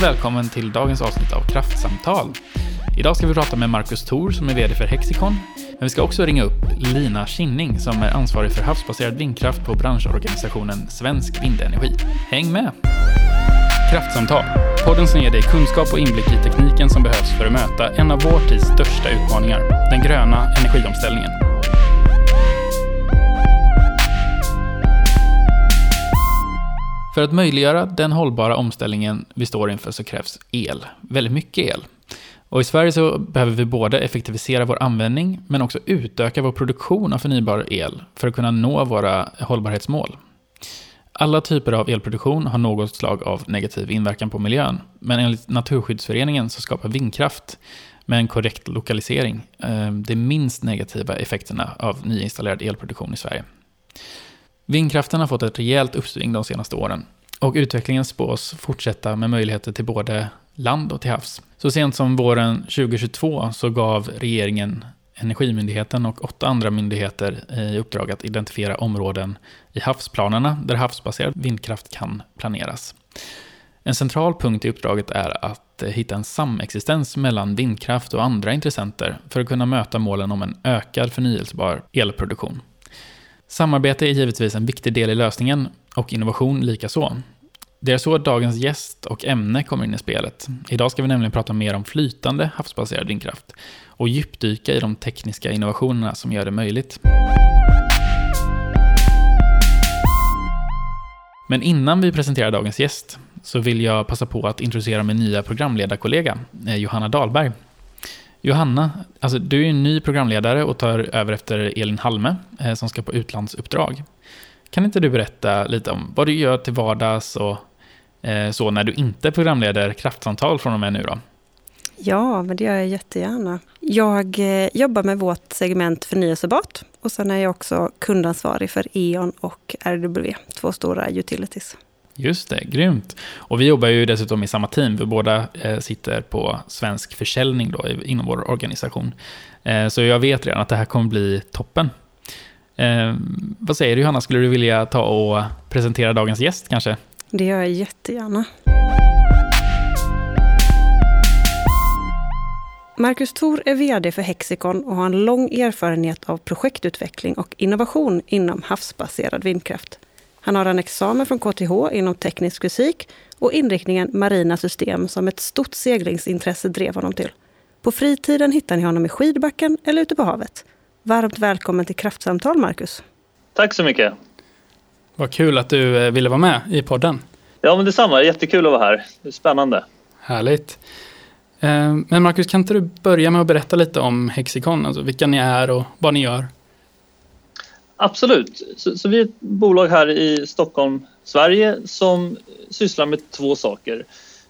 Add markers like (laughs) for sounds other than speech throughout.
och välkommen till dagens avsnitt av Kraftsamtal. Idag ska vi prata med Marcus Thor som är VD för Hexicon. Men vi ska också ringa upp Lina Kinning som är ansvarig för havsbaserad vindkraft på branschorganisationen Svensk Vindenergi. Häng med! Kraftsamtal, podden som ger dig kunskap och inblick i tekniken som behövs för att möta en av vår tids största utmaningar, den gröna energiomställningen. För att möjliggöra den hållbara omställningen vi står inför så krävs el, väldigt mycket el. Och i Sverige så behöver vi både effektivisera vår användning men också utöka vår produktion av förnybar el för att kunna nå våra hållbarhetsmål. Alla typer av elproduktion har något slag av negativ inverkan på miljön, men enligt Naturskyddsföreningen så skapar vindkraft med en korrekt lokalisering eh, de minst negativa effekterna av nyinstallerad elproduktion i Sverige. Vindkraften har fått ett rejält uppsving de senaste åren och utvecklingen spås fortsätta med möjligheter till både land och till havs. Så sent som våren 2022 så gav regeringen Energimyndigheten och åtta andra myndigheter i uppdrag att identifiera områden i havsplanerna där havsbaserad vindkraft kan planeras. En central punkt i uppdraget är att hitta en samexistens mellan vindkraft och andra intressenter för att kunna möta målen om en ökad förnyelsebar elproduktion. Samarbete är givetvis en viktig del i lösningen och innovation likaså. Det är så dagens gäst och ämne kommer in i spelet. Idag ska vi nämligen prata mer om flytande havsbaserad vindkraft och djupdyka i de tekniska innovationerna som gör det möjligt. Men innan vi presenterar dagens gäst så vill jag passa på att introducera min nya programledarkollega, eh, Johanna Dahlberg. Johanna, alltså du är en ny programledare och tar över efter Elin Halme eh, som ska på utlandsuppdrag. Kan inte du berätta lite om vad du gör till vardags och eh, så när du inte programleder kraftsamtal från och med nu då? Ja, men det gör jag jättegärna. Jag eh, jobbar med vårt segment förnyelsebart och sen är jag också kundansvarig för E.ON och RW, två stora utilities. Just det, grymt. Och vi jobbar ju dessutom i samma team. Vi båda eh, sitter på svensk försäljning då, inom vår organisation. Eh, så jag vet redan att det här kommer bli toppen. Eh, vad säger du Johanna, skulle du vilja ta och presentera dagens gäst kanske? Det gör jag jättegärna. Marcus Thor är VD för Hexicon och har en lång erfarenhet av projektutveckling och innovation inom havsbaserad vindkraft. Han har en examen från KTH inom teknisk fysik och inriktningen marina system som ett stort seglingsintresse drev honom till. På fritiden hittar ni honom i skidbacken eller ute på havet. Varmt välkommen till Kraftsamtal, Marcus. Tack så mycket. Vad kul att du eh, ville vara med i podden. Ja, men detsamma. Jättekul att vara här. Det är spännande. Härligt. Eh, men Marcus, kan inte du börja med att berätta lite om Hexicon, alltså vilka ni är och vad ni gör? Absolut. Så, så, vi är ett bolag här i Stockholm, Sverige som sysslar med två saker.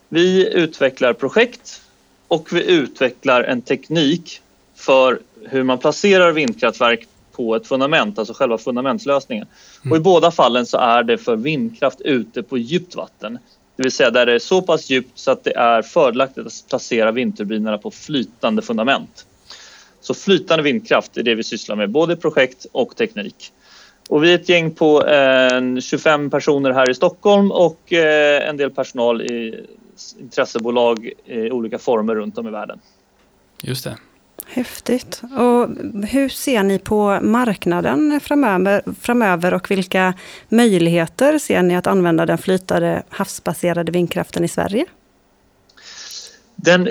Vi utvecklar projekt och vi utvecklar en teknik för hur man placerar vindkraftverk på ett fundament, alltså själva fundamentslösningen. Mm. Och I båda fallen så är det för vindkraft ute på djupt vatten. Det vill säga där det är så pass djupt så att det är fördelaktigt att placera vindturbinerna på flytande fundament. Så flytande vindkraft är det vi sysslar med, både projekt och teknik. Och vi är ett gäng på eh, 25 personer här i Stockholm och eh, en del personal i intressebolag i olika former runt om i världen. Just det. Häftigt. Och hur ser ni på marknaden framöver, framöver och vilka möjligheter ser ni att använda den flytande havsbaserade vindkraften i Sverige? Den,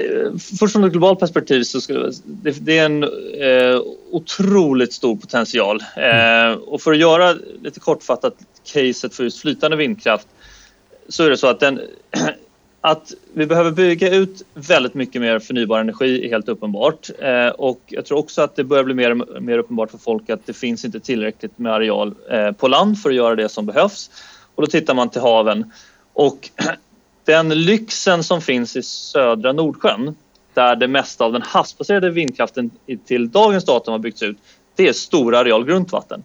först från ett globalt perspektiv så skulle det, det är en eh, otroligt stor potential. Eh, och för att göra lite kortfattat caset för just flytande vindkraft så är det så att den (clears throat) att vi behöver bygga ut väldigt mycket mer förnybar energi är helt uppenbart. Eh, och jag tror också att det börjar bli mer mer uppenbart för folk att det finns inte tillräckligt med areal eh, på land för att göra det som behövs. Och då tittar man till haven. Och (clears throat) den lyxen som finns i södra Nordsjön där det mesta av den havsbaserade vindkraften till dagens datum har byggts ut, det är stora areal grundvatten.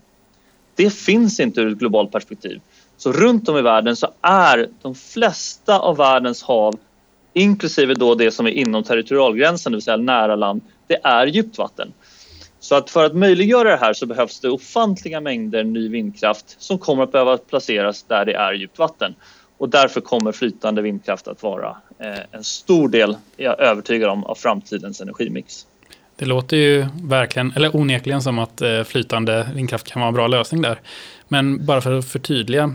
Det finns inte ur ett globalt perspektiv. Så runt om i världen så är de flesta av världens hav inklusive då det som är inom territorialgränsen, det vill säga nära land, det är djupt vatten. Så att för att möjliggöra det här så behövs det ofantliga mängder ny vindkraft som kommer att behöva placeras där det är djupt vatten. Och därför kommer flytande vindkraft att vara en stor del, är jag övertygad om, av framtidens energimix. Det låter ju verkligen, eller onekligen som att flytande vindkraft kan vara en bra lösning där. Men bara för att förtydliga,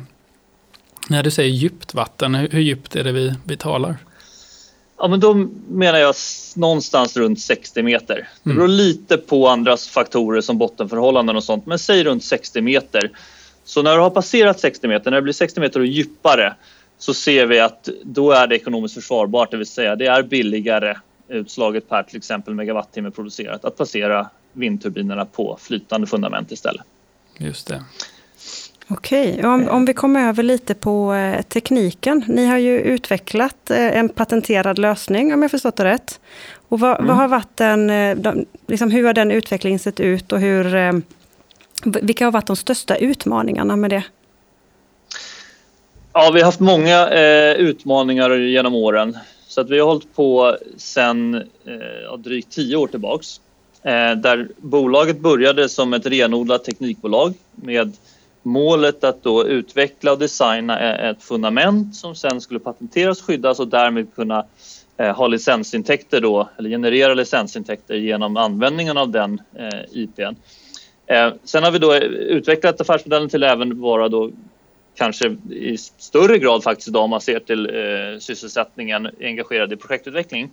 när du säger djupt vatten, hur djupt är det vi, vi talar? Ja, men då menar jag någonstans runt 60 meter. Det beror mm. lite på andra faktorer som bottenförhållanden och sånt, men säg runt 60 meter. Så när du har passerat 60 meter, när det blir 60 meter och djupare, så ser vi att då är det ekonomiskt försvarbart, det vill säga det är billigare utslaget per till exempel megawattimme producerat att placera vindturbinerna på flytande fundament istället. Just det. Okej, om, om vi kommer över lite på eh, tekniken. Ni har ju utvecklat eh, en patenterad lösning om jag förstått det rätt. Och vad, mm. vad har varit den, eh, de, liksom hur har den utvecklingen sett ut och hur, vilka har varit de största utmaningarna med det? Ja, vi har haft många eh, utmaningar genom åren. Så att vi har hållit på sedan eh, drygt tio år tillbaks. Eh, där bolaget började som ett renodlat teknikbolag med målet att då utveckla och designa eh, ett fundament som sen skulle patenteras, skyddas och därmed kunna eh, ha licensintäkter då, eller generera licensintäkter genom användningen av den eh, IPn. Eh, sen har vi då utvecklat affärsmodellen till även vara då kanske i större grad faktiskt idag om man ser till eh, sysselsättningen engagerad i projektutveckling.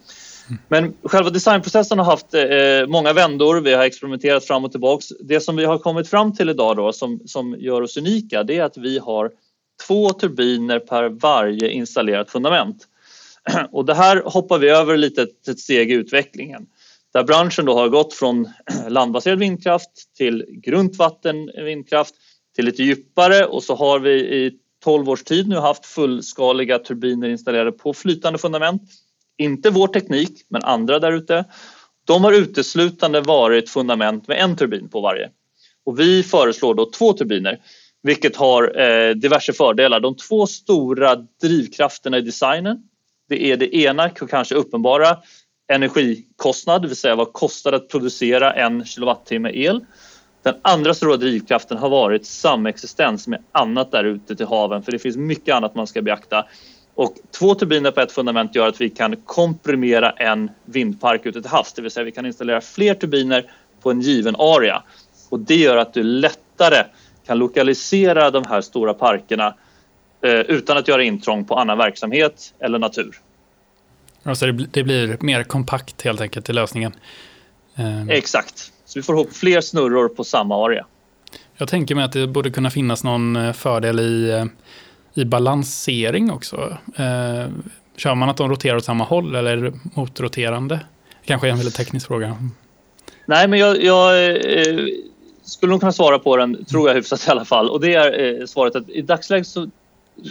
Men själva designprocessen har haft eh, många vändor. Vi har experimenterat fram och tillbaks. Det som vi har kommit fram till idag då, som, som gör oss unika det är att vi har två turbiner per varje installerat fundament. (clears throat) Och det här hoppar vi över lite ett steg i utvecklingen. Där branschen då har gått från (clears throat) landbaserad vindkraft till grundvatten vindkraft till lite djupare och så har vi i 12 års tid nu haft fullskaliga turbiner installerade på flytande fundament inte vår teknik, men andra där ute. De har uteslutande varit fundament med en turbin på varje. Och vi föreslår då två turbiner, vilket har eh, diverse fördelar. De två stora drivkrafterna i designen, det är det ena kanske uppenbara energikostnad, det vill säga vad kostar det att producera en kilowattimme el. Den andra stora drivkraften har varit samexistens med annat där ute till haven, för det finns mycket annat man ska beakta. Och två turbiner på ett fundament gör att vi kan komprimera en vindpark ute till havs, det vill säga vi kan installera fler turbiner på en given area. Och det gör att du lättare kan lokalisera de här stora parkerna eh, utan att göra intrång på annan verksamhet eller natur. Alltså det blir mer kompakt helt enkelt i lösningen? Eh. Exakt, så vi får ihop fler snurror på samma area. Jag tänker mig att det borde kunna finnas någon eh, fördel i i balansering också? Eh, kör man att de roterar åt samma håll eller motroterande? Kanske är en väldigt teknisk fråga. Nej, men jag, jag eh, skulle nog kunna svara på den, tror jag hyfsat i alla fall. Och det är eh, svaret att i dagsläget så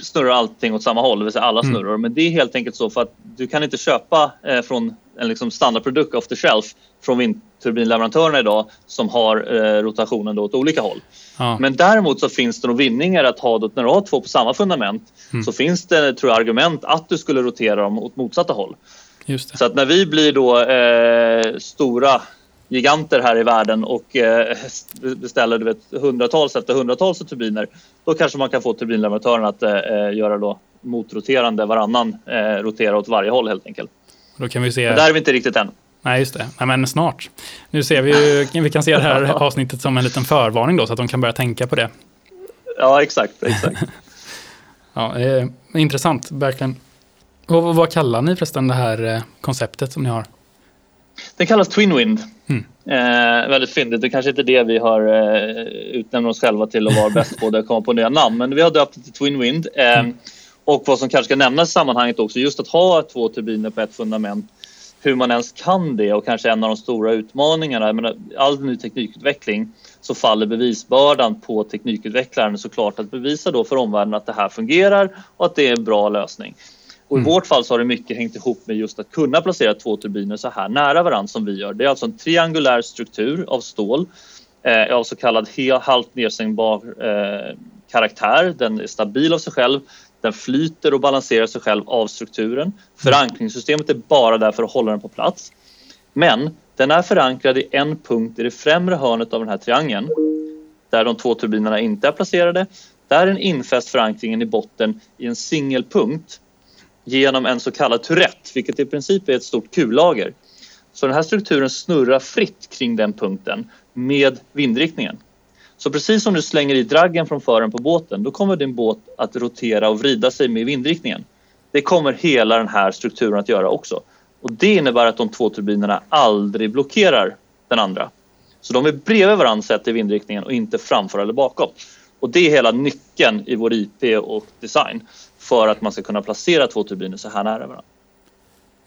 snurrar allting åt samma håll, det vill säga alla snurror. Mm. Men det är helt enkelt så för att du kan inte köpa eh, från en liksom standardprodukt off the shelf från vindturbinleverantörerna idag som har eh, rotationen då åt olika håll. Ja. Men däremot så finns det nog vinningar att ha då, när du har två på samma fundament mm. så finns det tror jag, argument att du skulle rotera dem åt motsatta håll. Så att när vi blir då eh, stora giganter här i världen och eh, beställer du vet, hundratals efter hundratals turbiner då kanske man kan få turbinleverantören att eh, göra då motroterande varannan eh, rotera åt varje håll helt enkelt. Då kan vi se... Men där är vi inte riktigt än. Nej, just det. Nej, men snart. Nu ser vi ju, (laughs) vi kan se det här avsnittet som en liten förvarning då, så att de kan börja tänka på det. Ja, exakt. exakt. (laughs) ja, eh, intressant, verkligen. Och vad kallar ni förresten det här eh, konceptet som ni har? Den kallas Twin Wind. Mm. Eh, väldigt fyndigt. Det kanske inte är det vi har eh, utnämnt oss själva till att vara (laughs) bäst på, det komma på nya namn. Men vi har döpt det till Twin Wind. Eh, mm. Och vad som kanske ska nämnas i sammanhanget också, just att ha två turbiner på ett fundament hur man ens kan det och kanske en av de stora utmaningarna. Jag menar, all ny teknikutveckling så faller bevisbördan på teknikutvecklaren såklart att bevisa då för omvärlden att det här fungerar och att det är en bra lösning. Och I mm. vårt fall så har det mycket hängt ihop med just att kunna placera två turbiner så här nära varandra som vi gör. Det är alltså en triangulär struktur av stål eh, av så kallad halt nedsänkbar eh, karaktär. Den är stabil av sig själv. Den flyter och balanserar sig själv av strukturen. Förankringssystemet är bara där för att hålla den på plats. Men den är förankrad i en punkt i det främre hörnet av den här triangeln där de två turbinerna inte är placerade. Där är den infäst förankringen i botten i en singelpunkt genom en så kallad turett, vilket i princip är ett stort kullager. Så den här strukturen snurrar fritt kring den punkten med vindriktningen. Så precis som du slänger i draggen från fören på båten, då kommer din båt att rotera och vrida sig med vindriktningen. Det kommer hela den här strukturen att göra också. Och det innebär att de två turbinerna aldrig blockerar den andra. Så de är bredvid varandra sett i vindriktningen och inte framför eller bakom. Och det är hela nyckeln i vår IP och design för att man ska kunna placera två turbiner så här nära varandra.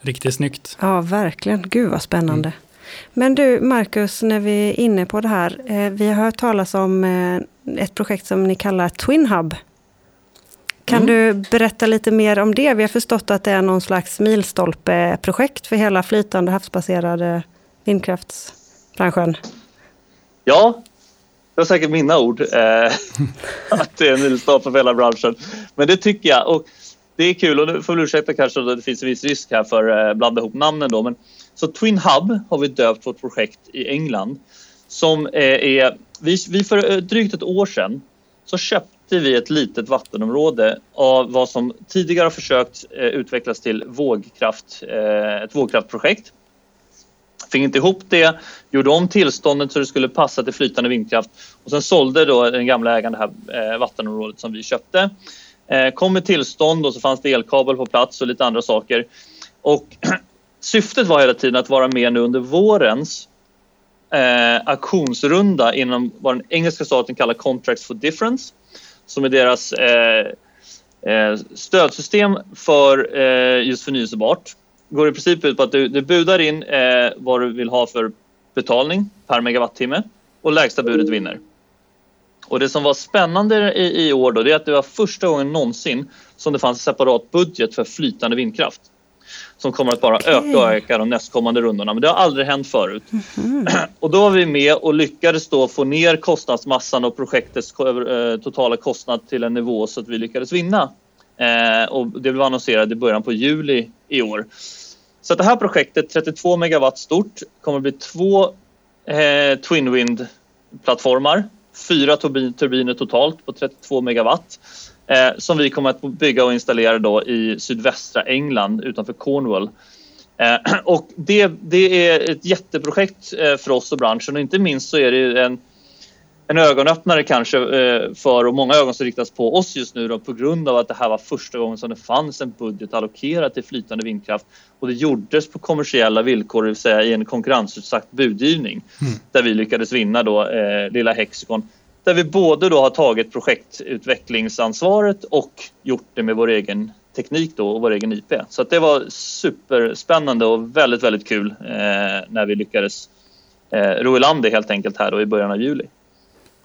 Riktigt snyggt. Ja, verkligen. Gud vad spännande. Mm. Men du, Marcus, när vi är inne på det här. Eh, vi har hört talas om eh, ett projekt som ni kallar Twin Hub. Kan mm. du berätta lite mer om det? Vi har förstått att det är någon slags milstolpeprojekt för hela flytande havsbaserade vindkraftsbranschen. Ja, det var säkert mina ord. Eh, (laughs) att det är en milstolpe för hela branschen. Men det tycker jag. Och det är kul och nu får ursäkta kanske att det finns en viss risk här för att eh, blanda ihop namnen då. Men, så Twin Hub har vi döpt vårt projekt i England. Som eh, är, vi, vi för eh, drygt ett år sedan så köpte vi ett litet vattenområde av vad som tidigare har försökt utvecklas till vågkraft, ett vågkraftprojekt. Fick inte ihop det, gjorde om tillståndet så det skulle passa till flytande vindkraft och sen sålde då den gamla ägaren det här eh, vattenområdet som vi köpte. Eh, kom med tillstånd och så fanns det elkabel på plats och lite andra saker. Och (clears throat) syftet var hela tiden att vara med nu under vårens eh, auktionsrunda inom vad den engelska staten kallar Contracts for Difference som är deras eh, eh stödsystem för eh, just förnyelsebart går i princip ut på att du, du budar in eh, vad du vill ha för betalning per megawattimme och lägsta budet vinner. Och det som var spännande i, i år då, det är att det var första gången någonsin som det fanns en separat budget för flytande vindkraft. Som kommer att bara okay. öka och öka de nästkommande rundorna. Men det har aldrig hänt förut. Mm -hmm. (clears throat) Och då var vi med och lyckades då få ner kostnadsmassan och projektets eh, totala kostnad till en nivå så att vi lyckades vinna. Eh, och det blev annonserat i början på juli i år. Så det här projektet, 32 megawatt stort, kommer att bli två eh, Twin Wind plattformar fyra turbiner totalt på 32 megawatt eh, som vi kommer att bygga och installera då i sydvästra England utanför Cornwall. Eh, (clears throat) och det, det, är ett jätteprojekt eh, för oss och branschen och inte minst så är det en en ögonöppnare kanske eh, för och många ögon som riktas på oss just nu då, på grund av att det här var första gången som det fanns en budget allokerad till flytande vindkraft och det gjordes på kommersiella villkor, det vill säga i en konkurrensutsatt budgivning mm. där vi lyckades vinna då eh, lilla Hexicon där vi både då har tagit projektutvecklingsansvaret och gjort det med vår egen teknik då och vår egen IP. Så det var superspännande och väldigt, väldigt kul eh, när vi lyckades eh, ro i land det helt enkelt här då i början av juli.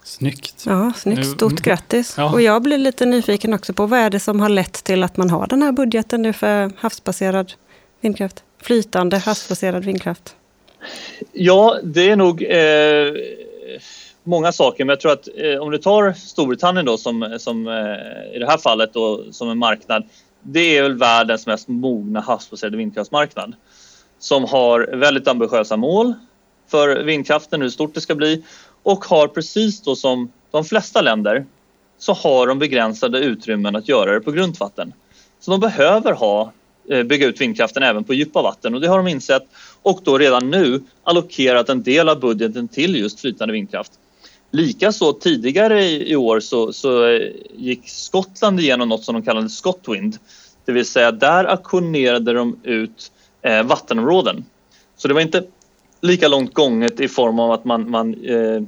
Snyggt. Ja, snyggt. Stort mm. grattis. Ja. Och jag blir lite nyfiken också på vad är det som har lett till att man har den här budgeten nu för havsbaserad vindkraft? Flytande havsbaserad vindkraft. Ja, det är nog eh, många saker, men jag tror att eh, om du tar Storbritannien då som, som eh, i det här fallet då, som en marknad. Det är väl världens mest mogna havsbaserade vindkraftsmarknad som har väldigt ambitiösa mål för vindkraften, hur stort det ska bli och har precis då som de flesta länder så har de begränsade utrymmen att göra det på grundvatten. Så de behöver ha, eh, bygga ut vindkraften även på djupa vatten och det har de insett och då redan nu allokerat en del av budgeten till just flytande vindkraft. Likaså tidigare i år så, så eh, gick Skottland igenom något som de kallade Scotwind. Det vill säga där auktionerade de ut eh, vattenområden. Så det var inte lika långt gånget i form av att man, man eh,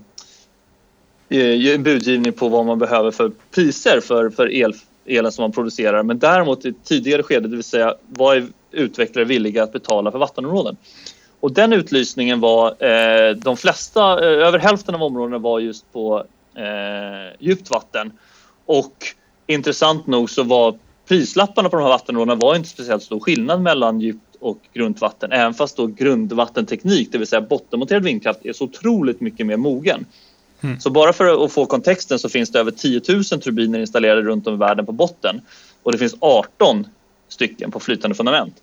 eh, en budgivning på vad man behöver för priser för, för el, elen som man producerar. Men däremot i tidigare skede, det vill säga vad är utvecklare villiga att betala för vattenområden? Och den utlysningen var, eh, de flesta, eh, över hälften av områdena var just på eh, djupt vatten. Och intressant nog så var prislapparna på de här vattenområdena var inte speciellt stor skillnad mellan djup och grundvatten. Även fast då grundvattenteknik, det vill säga bottenmonterad vindkraft, är så otroligt mycket mer mogen. Mm. Så bara för att få kontexten så finns det över 10 000 turbiner installerade runt om i världen på botten och det finns 18 stycken på flytande fundament.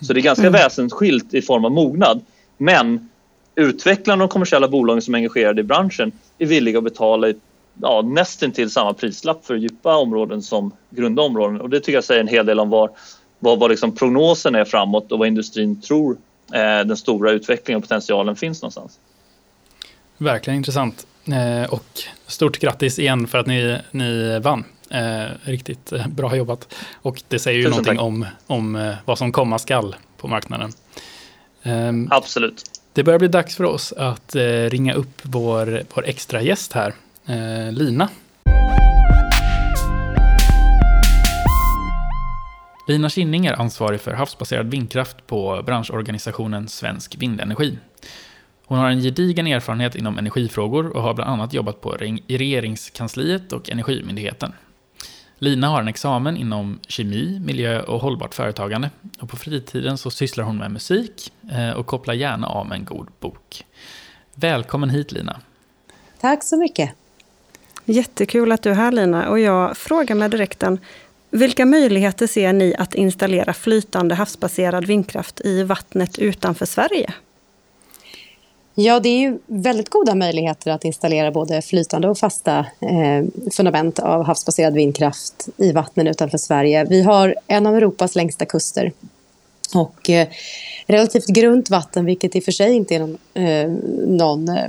Så det är ganska mm. väsensskilt i form av mognad. Men utvecklarna och kommersiella bolagen som är engagerade i branschen är villiga att betala ja, nästan till samma prislapp för djupa områden som grunda områden och det tycker jag säger en hel del om var vad, vad liksom prognosen är framåt och vad industrin tror eh, den stora utvecklingen och potentialen finns någonstans. Verkligen intressant. Eh, och stort grattis igen för att ni, ni vann. Eh, riktigt bra jobbat. Och det säger ju Tusen någonting om, om vad som komma skall på marknaden. Ehm, Absolut. Det börjar bli dags för oss att ringa upp vår, vår extra gäst här, Lina. Lina Kinning är ansvarig för havsbaserad vindkraft på branschorganisationen Svensk Vindenergi. Hon har en gedigen erfarenhet inom energifrågor och har bland annat jobbat på i regeringskansliet och Energimyndigheten. Lina har en examen inom kemi, miljö och hållbart företagande. Och på fritiden så sysslar hon med musik eh, och kopplar gärna av med en god bok. Välkommen hit Lina. Tack så mycket. Jättekul att du är här Lina. Och jag frågar med direkten, vilka möjligheter ser ni att installera flytande havsbaserad vindkraft i vattnet utanför Sverige? Ja, det är ju väldigt goda möjligheter att installera både flytande och fasta eh, fundament av havsbaserad vindkraft i vattnen utanför Sverige. Vi har en av Europas längsta kuster och eh, relativt grunt vatten, vilket i och för sig inte är någon, eh, någon eh,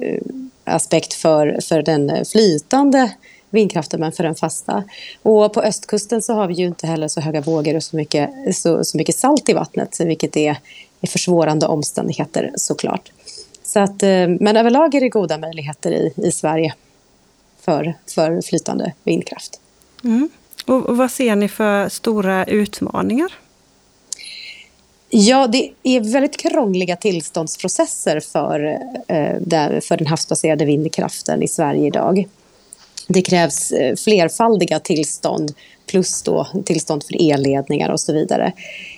eh aspekt för, för den flytande vindkraften men för den fasta. Och på östkusten så har vi ju inte heller så höga vågor och så mycket, så, så mycket salt i vattnet vilket är försvårande omständigheter såklart. Så att, eh, men överlag är det goda möjligheter i, i Sverige för, för flytande vindkraft. Mm. Och, vad ser ni för stora utmaningar? Ja, det är väldigt krångliga tillståndsprocesser för, eh, för den havsbaserade vindkraften i Sverige idag. Det krävs eh, flerfaldiga tillstånd plus då tillstånd för elledningar och så vidare.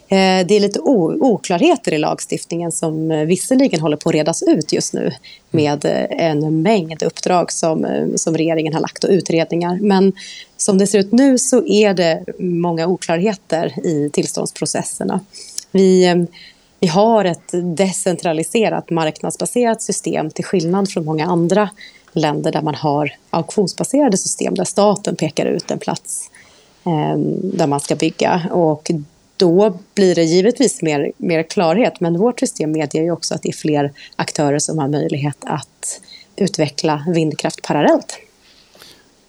Eh, det är lite oklarheter i lagstiftningen som eh, visserligen håller på att redas ut just nu med en mängd uppdrag som, som regeringen har lagt och utredningar. Men som det ser ut nu så är det många oklarheter i tillståndsprocesserna. Vi, vi har ett decentraliserat marknadsbaserat system till skillnad från många andra länder där man har auktionsbaserade system där staten pekar ut en plats eh, där man ska bygga. Och då blir det givetvis mer, mer klarhet, men vårt system medger ju också att det är fler aktörer som har möjlighet att utveckla vindkraft parallellt.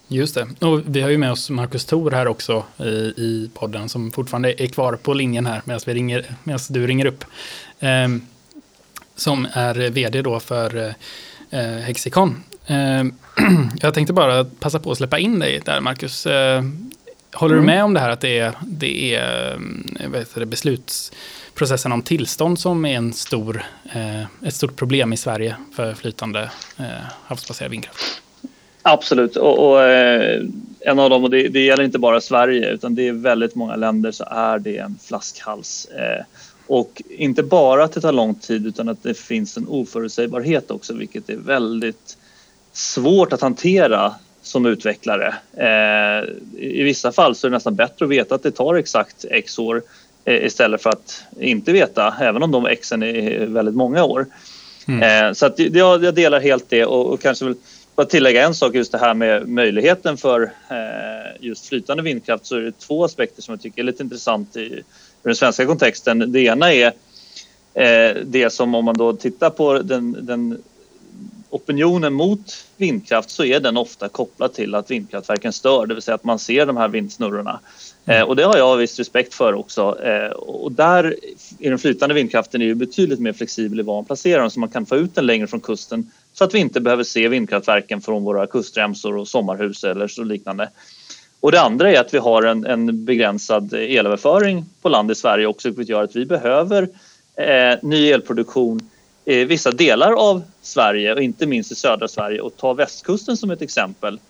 Just det. Och vi har ju med oss Marcus Thor här också i, i podden som fortfarande är kvar på linjen här medan, vi ringer, medan du ringer upp. Eh, som är vd då för eh, Hexicon (clears throat) jag tänkte bara passa på att släppa in dig där, Marcus. Eh, håller mm. du med om det här att det är, det är eh, vet det, beslutsprocessen om tillstånd som är en stor, ett stort problem i Sverige för flytande havsbaserad vindkraft? Absolut, och, och en av dem, och det, det, gäller inte bara Sverige utan det är väldigt många länder så är det en flaskhals. och inte bara att det tar lång tid utan att det finns en oförutsägbarhet också vilket är väldigt svårt att hantera som utvecklare. Eh, I vissa fall så är det nästan bättre att veta att det tar exakt x år eh, istället för att inte veta, även om de xen är väldigt många år. Mm. Eh, så att jag, jag, delar helt det och, och kanske vill bara tillägga en sak just det här med möjligheten för eh, just flytande vindkraft så är det två aspekter som jag tycker är lite intressant i, den svenska kontexten. Det ena är eh, det som om man då tittar på den, den opinionen mot vindkraft så är den ofta kopplad till att vindkraftverken stör, det vill säga att man ser de här vindsnurrorna. Mm. Eh, och det har jag viss respekt för också. Eh, och där i den flytande vindkraften är ju betydligt mer flexibel i var man placerar dem så man kan få ut den längre från kusten så att vi inte behöver se vindkraftverken från våra kustremsor och sommarhus eller så liknande. Och det andra är att vi har en, en begränsad elöverföring på land i Sverige också vilket gör att vi behöver eh, ny elproduktion i vissa delar av Sverige och inte minst i södra Sverige och ta västkusten som ett exempel.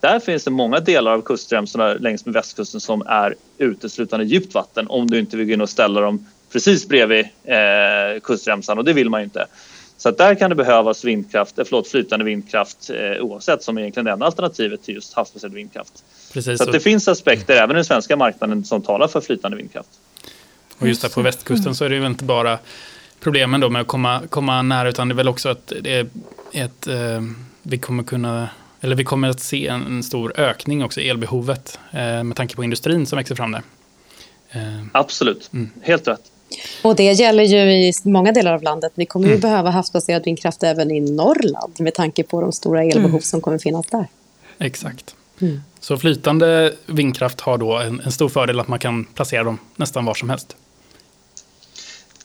Där finns det många delar av kustremsorna längs med västkusten som är uteslutande djupt vatten om du inte vill gå in och ställa dem precis bredvid eh, kustremsan och det vill man ju inte. Så att där kan det behövas vindkraft, eh, förlåt, flytande vindkraft eh, oavsett som egentligen är det enda alternativet till just havsbaserad vindkraft. Precis, så att det finns aspekter även i den svenska marknaden som talar för flytande vindkraft. Och just där på västkusten så är det ju inte bara problemen då med att komma, komma nära, utan det är väl också att det är ett, eh, vi kommer kunna eller vi kommer att se en, en stor ökning också i elbehovet eh, med tanke på industrin som växer fram där. Eh. Absolut, mm. helt rätt. Och det gäller ju i många delar av landet. Vi kommer ju mm. behöva havsbaserad vindkraft även i Norrland med tanke på de stora elbehov mm. som kommer finnas där. Exakt. Mm. Så flytande vindkraft har då en, en, stor fördel att man kan placera dem nästan var som helst.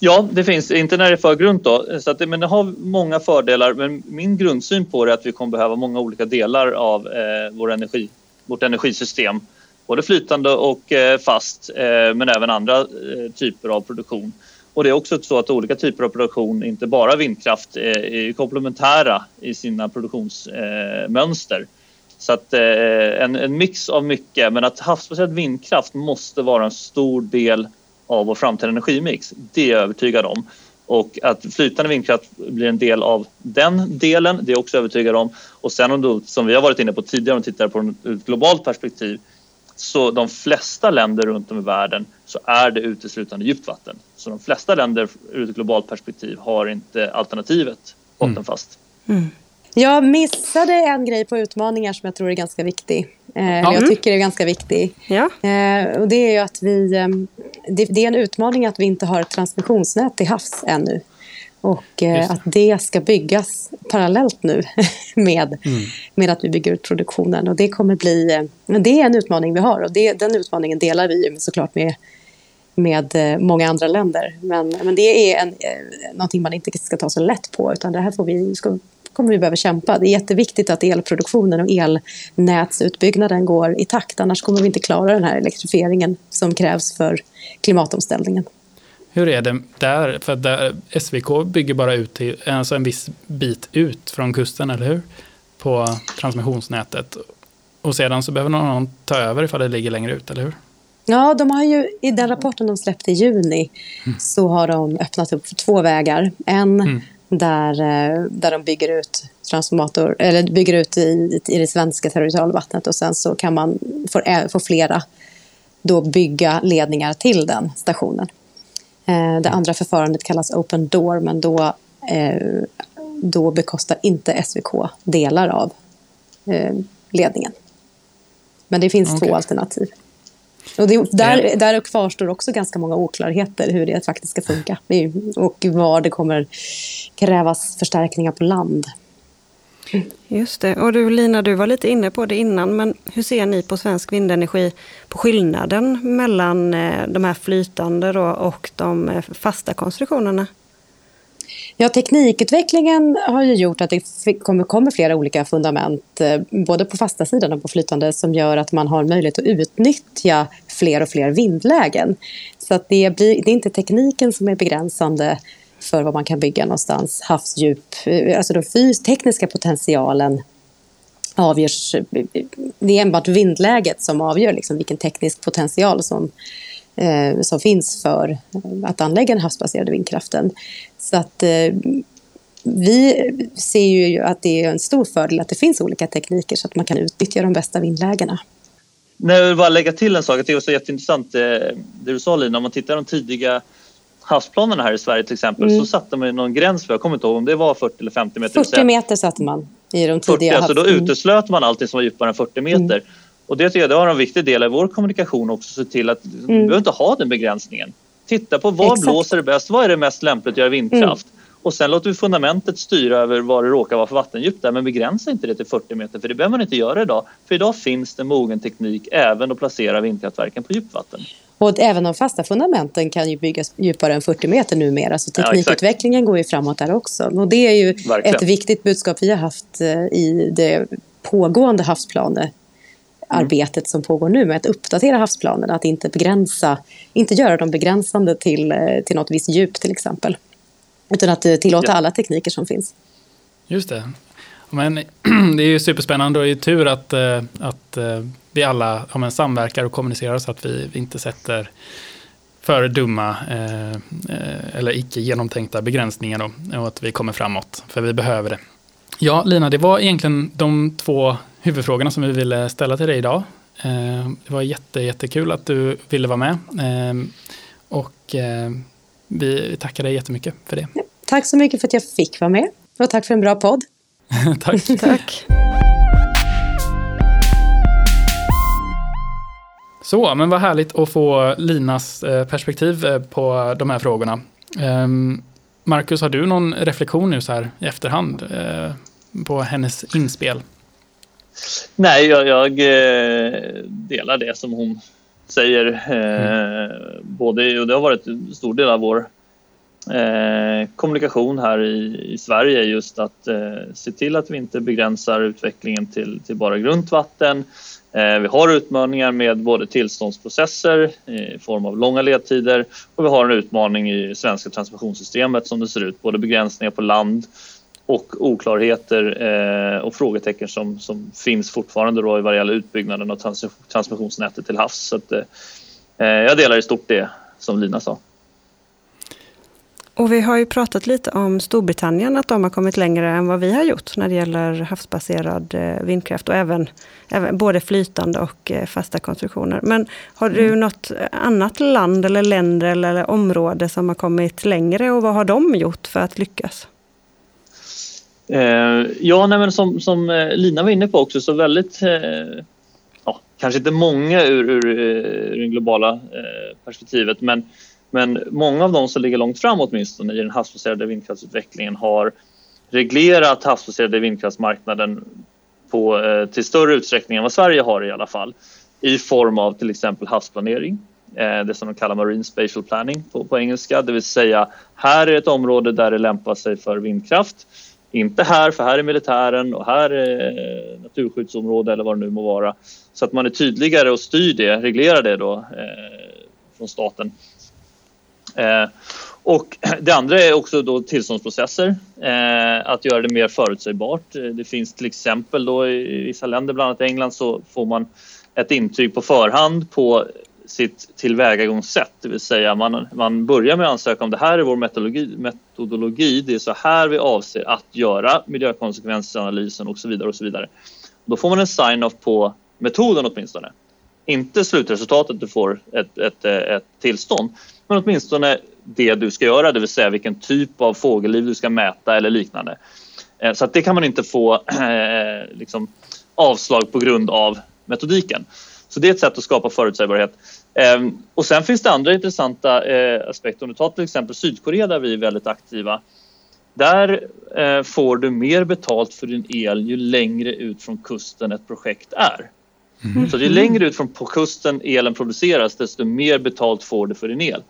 Ja, det finns, inte när det är för grunt då, så att men det har många fördelar. Men min grundsyn på det är att vi kommer behöva många olika delar av eh, vår energi, vårt energisystem. Både flytande och eh, fast, eh, men även andra eh, typer av produktion. Och det är också så att olika typer av produktion, inte bara vindkraft, eh, är komplementära i sina produktionsmönster. Eh, så att eh, en, en mix av mycket, men att havsbaserad vindkraft måste vara en stor del av vår framtida energimix. Det är jag övertygad om. Och att flytande vindkraft blir en del av den delen, det är jag också övertygad om. Och sen om du, som vi har varit inne på tidigare, om vi tittar på ett globalt perspektiv, så de flesta länder runt om i världen så är det uteslutande djupt vatten. Så de flesta länder ur ett globalt perspektiv har inte alternativet bottenfast. Mm. Mm. Jag missade en grej på utmaningar som jag tror är ganska viktig. Eh, ja. Jag tycker är ganska viktig. Ja. Eh, och det är ju att vi... Eh, det, det, är en utmaning att vi inte har ett transmissionsnät till havs ännu. Och eh, att det ska byggas parallellt nu (laughs) med, mm. med att vi bygger ut produktionen. Och det kommer bli... Eh, det är en utmaning vi har och det, den utmaningen delar vi såklart med, med eh, många andra länder. Men, men det är en, någonting man inte ska ta så lätt på utan det här får vi, ska, kommer vi behöva kämpa. Det är jätteviktigt att elproduktionen och elnätsutbyggnaden går i takt. Annars kommer vi inte klara den här elektrifieringen som krävs för klimatomställningen. Hur är det där? För där, SVK bygger bara ut till, alltså en viss bit ut från kusten, eller hur? På transmissionsnätet. Och sedan så behöver någon ta över ifall det ligger längre ut, eller hur? Ja, de har ju, i den rapporten de släppte i juni mm. så har de öppnat upp för två vägar. En mm. Där, eh, där de bygger ut transformator, eller bygger ut i, i det svenska territorialvattnet och sen så kan man få, få flera då bygga ledningar till den stationen. Eh, det andra förfarandet kallas open door, men då, eh, då bekostar inte SVK delar av eh, ledningen. Men det finns okay. två alternativ. Och det, där, där kvarstår också ganska många oklarheter hur det faktiskt ska funka och var det kommer krävas förstärkningar på land. Just det. Och du Lina, du var lite inne på det innan, men hur ser ni på svensk vindenergi, på skillnaden mellan eh, de här flytande och de eh, fasta konstruktionerna? Ja, teknikutvecklingen har ju gjort att det kommer, kommer flera olika fundament, eh, både på fasta sidan och på flytande, som gör att man har möjlighet att utnyttja fler och fler vindlägen. Så att det, blir, det är inte tekniken som är begränsande för vad man kan bygga någonstans. Havsdjup, eh, alltså den tekniska potentialen avgörs. Eh, det är enbart vindläget som avgör liksom vilken teknisk potential som, eh, som finns för att anlägga den havsbaserade vindkraften. Så att eh, vi ser ju att det är en stor fördel att det finns olika tekniker så att man kan utnyttja de bästa vindlägena. Nej, jag vill bara lägga till en sak. Det är också jätteintressant eh, det du sa Lina. Om man tittar på de tidiga havsplanerna här i Sverige till exempel mm. så satte man någon gräns för, jag kommer inte ihåg om det var 40 eller 50 meter. 40 meter satte man i de tidiga 40, alltså Då uteslöt man allting som var djupare än 40 meter. Mm. Och det tycker jag det var en viktig del i vår kommunikation också, se till att mm. vi behöver inte ha den begränsningen. Titta på vad Exakt. blåser det bäst, vad är det mest lämpligt att göra vindkraft? Mm. Och sen låter vi fundamentet styra över vad det råkar vara för vattendjup där, men begränsa inte det till 40 meter, för det behöver man inte göra idag. För idag finns det mogen teknik även att placera vindkraftverken på djupvatten. Och även de fasta fundamenten kan ju byggas djupare än 40 meter numera, så teknikutvecklingen ja, går ju framåt där också. Och det är ju Verkligen. ett viktigt budskap vi har haft eh, i det pågående havsplanearbetet mm. som pågår nu med att uppdatera havsplanerna, att inte begränsa, inte göra dem begränsande till, eh, till något visst djup till exempel. Utan att eh, tillåta ja. alla tekniker som finns. Just det. Men (clears throat) det är ju superspännande och det är tur att, att vi alla ja, men, samverkar och kommunicerar så att vi inte sätter för dumma eh, eh, eller icke genomtänkta begränsningar då, och att vi kommer framåt, för vi behöver det. Ja, Lina, det var egentligen de två huvudfrågorna som vi ville ställa till dig idag. Eh, det var jätte, jättekul att du ville vara med. Eh, och eh, vi tackar dig jättemycket för det. Tack så mycket för att jag fick vara med och tack för en bra podd. (laughs) tack. (laughs) tack. Så, men vad härligt att få Linas perspektiv på de här frågorna. Marcus, har du någon reflektion nu så här i efterhand eh, på hennes inspel? Nej, jag, jag delar det som hon säger. Mm. Både, och det har varit en stor del av vår eh, kommunikation här i, i, Sverige just att eh, se till att vi inte begränsar utvecklingen till, till bara grundvatten. Eh, Eh, vi har utmaningar med både tillståndsprocesser eh, i form av långa ledtider och vi har en utmaning i svenska transmissionssystemet som det ser ut, både begränsningar på land och oklarheter eh, och frågetecken som, som finns fortfarande då vad gäller utbyggnaden av trans transmissionsnätet till havs. Så att, eh, jag delar i stort det som Lina sa. Och vi har ju pratat lite om Storbritannien, att de har kommit längre än vad vi har gjort när det gäller havsbaserad eh, vindkraft och även, även både flytande och eh, fasta konstruktioner. Men har du mm. något annat land eller länder eller område som har kommit längre och vad har de gjort för att lyckas? Eh, ja, nej, men som, som Lina var inne på också så väldigt ja, kanske inte många ur, ur, ur det globala perspektivet men men många av de som ligger långt fram åtminstone i den havsbaserade vindkraftsutvecklingen har reglerat havsbaserade vindkraftsmarknaden på, eh, till större utsträckning än vad Sverige har i alla fall i form av till exempel havsplanering, eh, det som de kallar Marine Spatial Planning på, på engelska, det vill säga här är ett område där det lämpar sig för vindkraft. Inte här, för här är militären och här är eh, naturskyddsområde eller vad det nu må vara. Så att man är tydligare och styr det, reglerar det då eh, från staten Eh, och (clears throat) det andra är också då tillståndsprocesser, eh, att göra det mer förutsägbart. Eh, det finns till exempel då i vissa länder, bland annat England, så får man ett intyg på förhand på sitt tillvägagångssätt, det vill säga man, man börjar med att ansöka om det här är vår metodologi, metodologi, det är så här vi avser att göra miljökonsekvensanalysen och så vidare och så vidare. Då får man en sign-off på metoden åtminstone. Inte slutresultatet, du får ett, ett, eh, ett tillstånd, men åtminstone det du ska göra, det vill säga vilken typ av fågelliv du ska mäta eller liknande. Eh, så att det kan man inte få (clears throat) eh, liksom, avslag på grund av metodiken. Så det är ett sätt att skapa förutsägbarhet. Eh, och sen finns det andra intressanta eh, aspekter. Om du tar till exempel Sydkorea där vi är väldigt aktiva. Där får du mer betalt för din el ju längre ut från kusten ett projekt är. Mm. Så ju längre ut från på kusten elen produceras desto mer betalt får du för din el.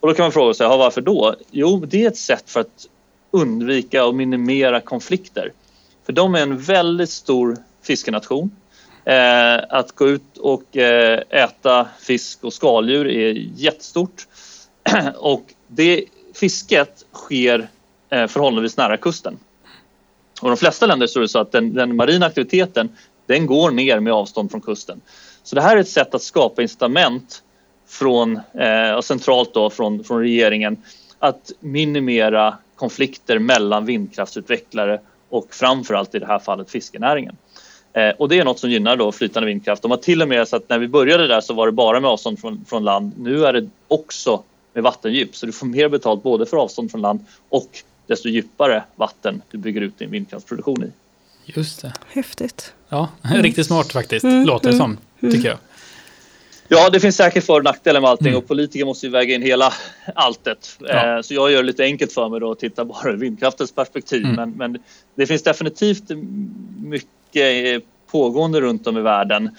Och då kan man fråga sig, varför då? Jo, det är ett sätt för att undvika och minimera konflikter. För de är en väldigt stor fiskenation. Eh, att gå ut och eh, äta fisk och skaldjur är jättestort. (clears throat) och det fisket sker eh, förhållandevis nära kusten. Och de flesta länder så är det så att den, den marina aktiviteten den går ner med avstånd från kusten. Så det här är ett sätt att skapa incitament från, eh, centralt då, från, från regeringen att minimera konflikter mellan vindkraftsutvecklare och framförallt i det här fallet fiskenäringen. Eh, och det är något som gynnar då flytande vindkraft. De har till och med så att när vi började där så var det bara med avstånd från, från land. Nu är det också med vattendjup så du får mer betalt både för avstånd från land och desto djupare vatten du bygger ut din vindkraftsproduktion i. Just det. Häftigt. Ja, mm. (laughs) riktigt smart faktiskt, mm. låter det mm. som, tycker jag. Ja, det finns säkert för och nackdelar med allting mm. och politiker måste ju väga in hela alltet. Ja. Eh, så jag gör det lite enkelt för mig då och tittar bara ur vindkraftens perspektiv. Mm. Men, men, det finns definitivt mycket pågående runt om i världen.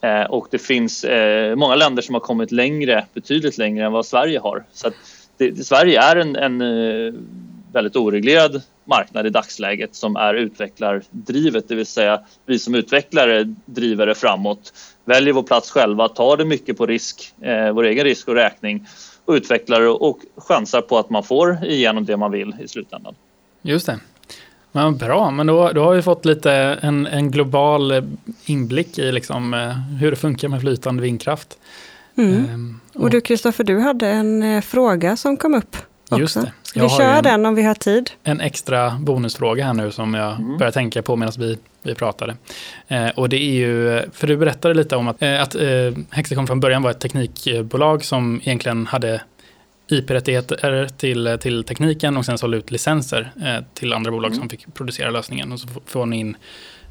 Eh, och det finns eh, många länder som har kommit längre, betydligt längre än vad Sverige har. Så det, Sverige är en, en väldigt oreglerad marknad i dagsläget som är utvecklardrivet, det vill säga vi som utvecklare driver det framåt, väljer vår plats själva, tar det mycket på risk, eh, vår egen risk och räkning och utvecklar och chansar på att man får igenom det man vill i slutändan. Just det. Men bra, men då, då har vi fått lite en, en global inblick i liksom, eh, hur det funkar med flytande vindkraft. Mm. Ehm, och, och du Kristoffer, du hade en eh, fråga som kom upp. Också. Just det. Ska vi köra den om vi har tid? En extra bonusfråga här nu som jag mm. började tänka på medan vi, vi pratade. Eh, och det är ju, för du berättade lite om att, eh, att eh, Hexicon från början var ett teknikbolag som egentligen hade IP-rättigheter till, till tekniken och sen sålde ut licenser eh, till andra bolag mm. som fick producera lösningen. Och så får ni in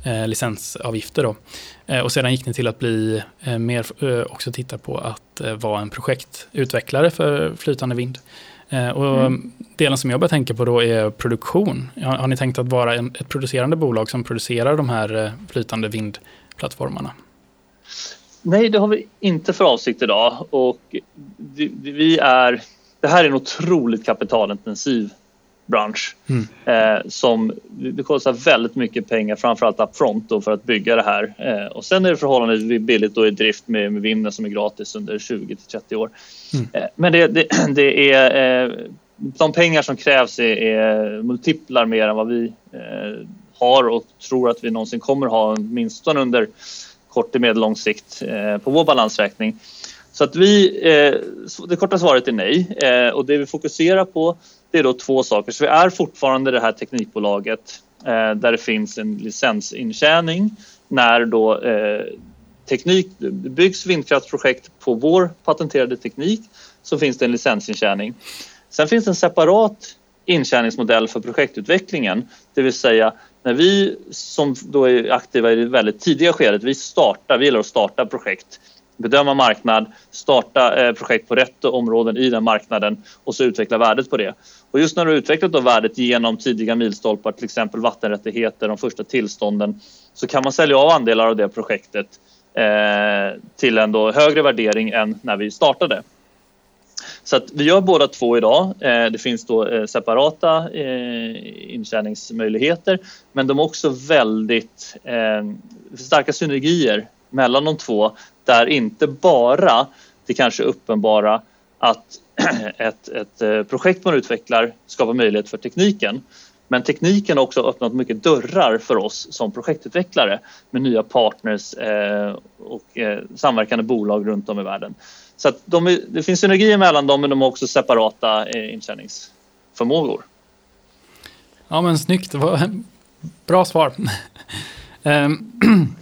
eh, licensavgifter. Då. Eh, och sedan gick ni till att bli eh, mer, eh, också titta på att eh, vara en projektutvecklare för flytande vind. Eh, och mm. Delen som jag börjar tänka på då är produktion. Har, har ni tänkt att vara en, ett producerande bolag som producerar de här flytande vindplattformarna? Nej, det har vi inte för avsikt idag och vi är, det här är en otroligt kapitalintensiv bransch mm. eh, som det kostar väldigt mycket pengar framförallt upfront då för att bygga det här eh, och sen är det förhållandevis billigt då i drift med, med vinden som är gratis under 20 till 30 år. Mm. Eh, men det, det, (clears throat) det är eh, de pengar som krävs är, är multiplar mer än vad vi eh, har och tror att vi någonsin kommer ha åtminstone under kort till medellång sikt eh, på vår balansräkning. Så att vi, det korta svaret är nej och det vi fokuserar på det är då två saker. Så vi är fortfarande det här teknikbolaget eh, där det finns en licensintjäning när då eh, teknik, det byggs vindkraftsprojekt på vår patenterade teknik så finns det en licensintjäning. Sen finns det en separat intjäningsmodell för projektutvecklingen, det vill säga när vi som då är aktiva i det väldigt tidiga skedet, vi startar, vi gillar att starta projekt bedöma marknad, starta eh, projekt på rätt områden i den marknaden och så utveckla värdet på det. Och just när du har utvecklat då värdet genom tidiga milstolpar, till exempel vattenrättigheter, de första tillstånden, så kan man sälja av andelar av det projektet eh, till en då högre värdering än när vi startade. Så att vi gör båda två idag. Eh, det finns då eh, separata eh, intjäningsmöjligheter men de är också väldigt starka synergier mellan de två där inte bara det kanske uppenbara att (clears throat) ett, ett eh, projekt man utvecklar skapar möjlighet för tekniken men tekniken har också öppnat mycket dörrar för oss som projektutvecklare med nya partners eh, och eh, samverkande bolag runt om i världen. Så att de är, det finns synergier mellan dem men de har också separata eh, intjäningsförmågor. Ja men snyggt, det var (laughs) bra svar. (laughs) Ehm, (clears throat)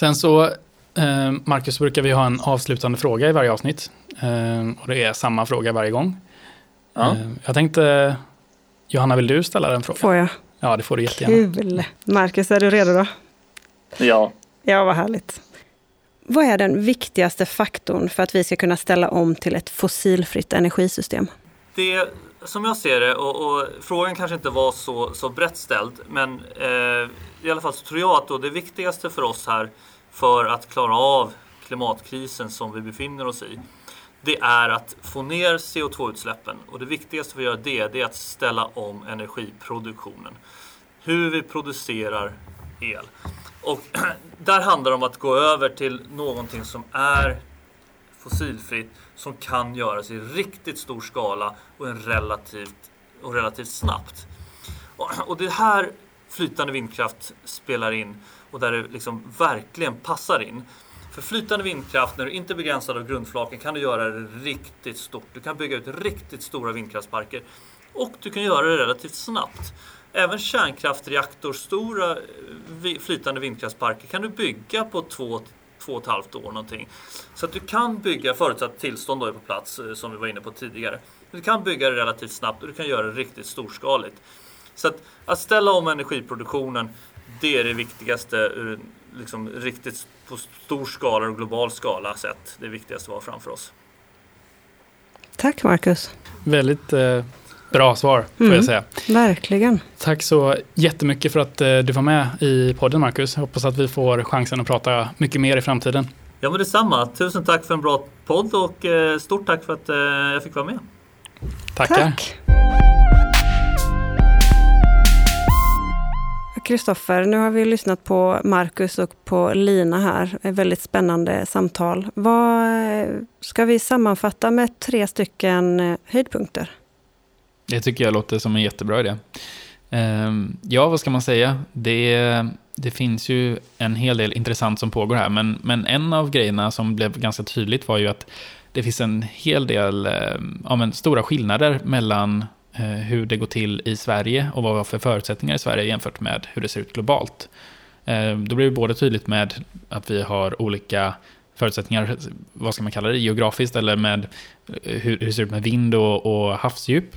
Sen så, ehm, Marcus, brukar vi ha en avslutande fråga i varje avsnitt. Ehm, och det är samma fråga varje gång. Ja. Jag tänkte, Johanna, vill du ställa den frågan? Får jag? Ja, det får du jättegärna. Kul! Marcus, är du redo då? Ja. Ja, vad härligt. Vad är den viktigaste faktorn för att vi ska kunna ställa om till ett fossilfritt energisystem? Det som jag ser det, och, och frågan kanske inte var så, så brett ställd, men eh, i alla fall så tror jag att då det viktigaste för oss här för att klara av klimatkrisen som vi befinner oss i, det är att få ner CO2-utsläppen. Och det viktigaste för att göra det, det är att ställa om energiproduktionen. Hur vi producerar el. Och (clears throat) där handlar det om att gå över till någonting som är fossilfritt som kan göras i riktigt stor skala och, en relativt, och relativt snabbt. Och, och det här flytande vindkraft spelar in och där det liksom verkligen passar in. För flytande vindkraft, när du inte är begränsad av grundflaken, kan du göra det riktigt stort. Du kan bygga ut riktigt stora vindkraftsparker och du kan göra det relativt snabbt. Även kärnkraftreaktorstora eh, flytande vindkraftsparker kan du bygga på två, två och ett halvt år någonting. Så att du kan bygga, förutsatt tillstånd då är på plats eh, som vi var inne på tidigare. Du kan bygga det relativt snabbt och du kan göra det riktigt storskaligt. Så att, att ställa om energiproduktionen, det är det viktigaste ur liksom riktigt på stor skala och global skala sett. Det viktigaste vi har framför oss. Tack Marcus. Väldigt eh, Bra svar, får mm, jag säga. Verkligen. Tack så jättemycket för att eh, du var med i podden, Marcus. Hoppas att vi får chansen att prata mycket mer i framtiden. Ja, men detsamma. Tusen tack för en bra podd och eh, stort tack för att eh, jag fick vara med. Tackar. Tack. Kristoffer, nu har vi lyssnat på Marcus och på Lina här. Ett väldigt spännande samtal. Vad ska vi sammanfatta med tre stycken höjdpunkter? Det tycker jag låter som en jättebra idé. Ehm, ja, vad ska man säga? Det, det finns ju en hel del intressant som pågår här, men, men en av grejerna som blev ganska tydligt var ju att det finns en hel del ehm, ja, men, stora skillnader mellan eh, hur det går till i Sverige och vad vi har för förutsättningar i Sverige jämfört med hur det ser ut globalt. Ehm, då blir det både tydligt med att vi har olika förutsättningar, vad ska man kalla det, geografiskt eller med eh, hur, hur det ser ut med vind och, och havsdjup.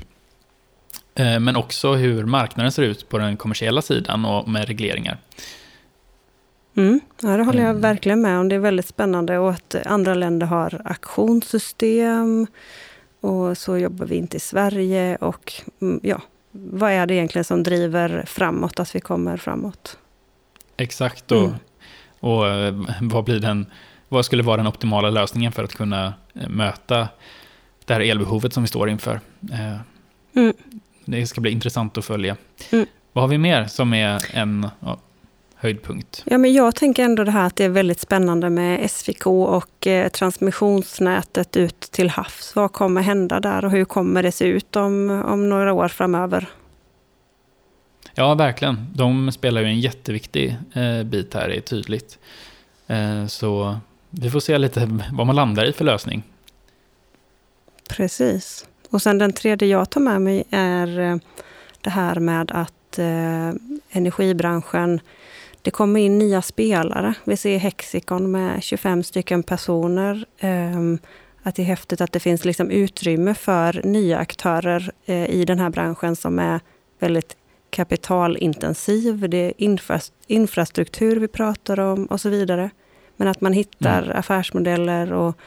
Eh, men också hur marknaden ser ut på den kommersiella sidan och med regleringar. Mm, ja, det håller jag Mm. verkligen med om. Det är väldigt spännande och att andra länder har auktionssystem och så jobbar vi inte i Sverige. Och mm, ja, vad är det egentligen som driver framåt, att vi kommer framåt? Exakt, och, Mm. och eh, vad, blir den, vad skulle vara den optimala lösningen för att kunna eh, möta det här elbehovet som vi står inför? Eh, Mm. Det ska bli intressant att följa. Mm. Vad har vi mer som är en ja, höjdpunkt? Ja, men jag tänker ändå det här att det är väldigt spännande med SVK och eh, transmissionsnätet ut till havs. Vad kommer hända där och hur kommer det se ut om, om några år framöver? Ja, verkligen. De spelar ju en jätteviktig eh, bit här, det är tydligt. Eh, så vi får se lite vad man landar i för lösning. Precis. Och sen den tredje jag tar med mig är eh, det här med att eh, energibranschen, det kommer in nya spelare. Vi ser Hexicon med 25 stycken personer. Eh, att det är häftigt att det finns liksom utrymme för nya aktörer eh, i den här branschen som är väldigt kapitalintensiv. Det är infra, infrastruktur vi pratar om och så vidare. Men att man hittar affärsmodeller och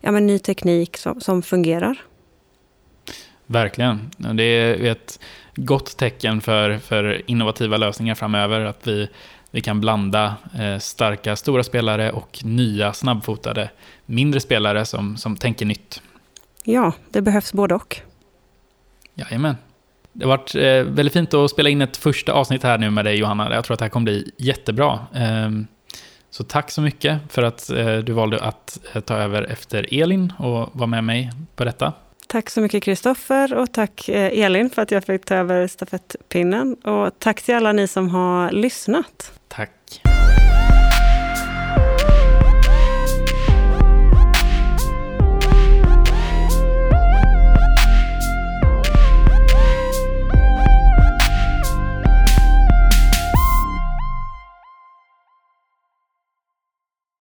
ja, men ny teknik som, som fungerar. Verkligen. Det är ett gott tecken för, för innovativa lösningar framöver. Att vi, vi kan blanda eh, starka, stora spelare och nya, snabbfotade, mindre spelare som, som tänker nytt. Ja, det behövs både och. Jajamän. Det har varit eh, väldigt fint att spela in ett första avsnitt här nu med dig Johanna. Jag tror att det här kommer bli jättebra. Ehm, så tack så mycket för att eh, du valde att ta över efter Elin och vara med mig på detta. Tack så mycket Kristoffer och tack eh, Elin för att jag fick ta över stafettpinnen. Och tack till alla ni som har lyssnat. Tack.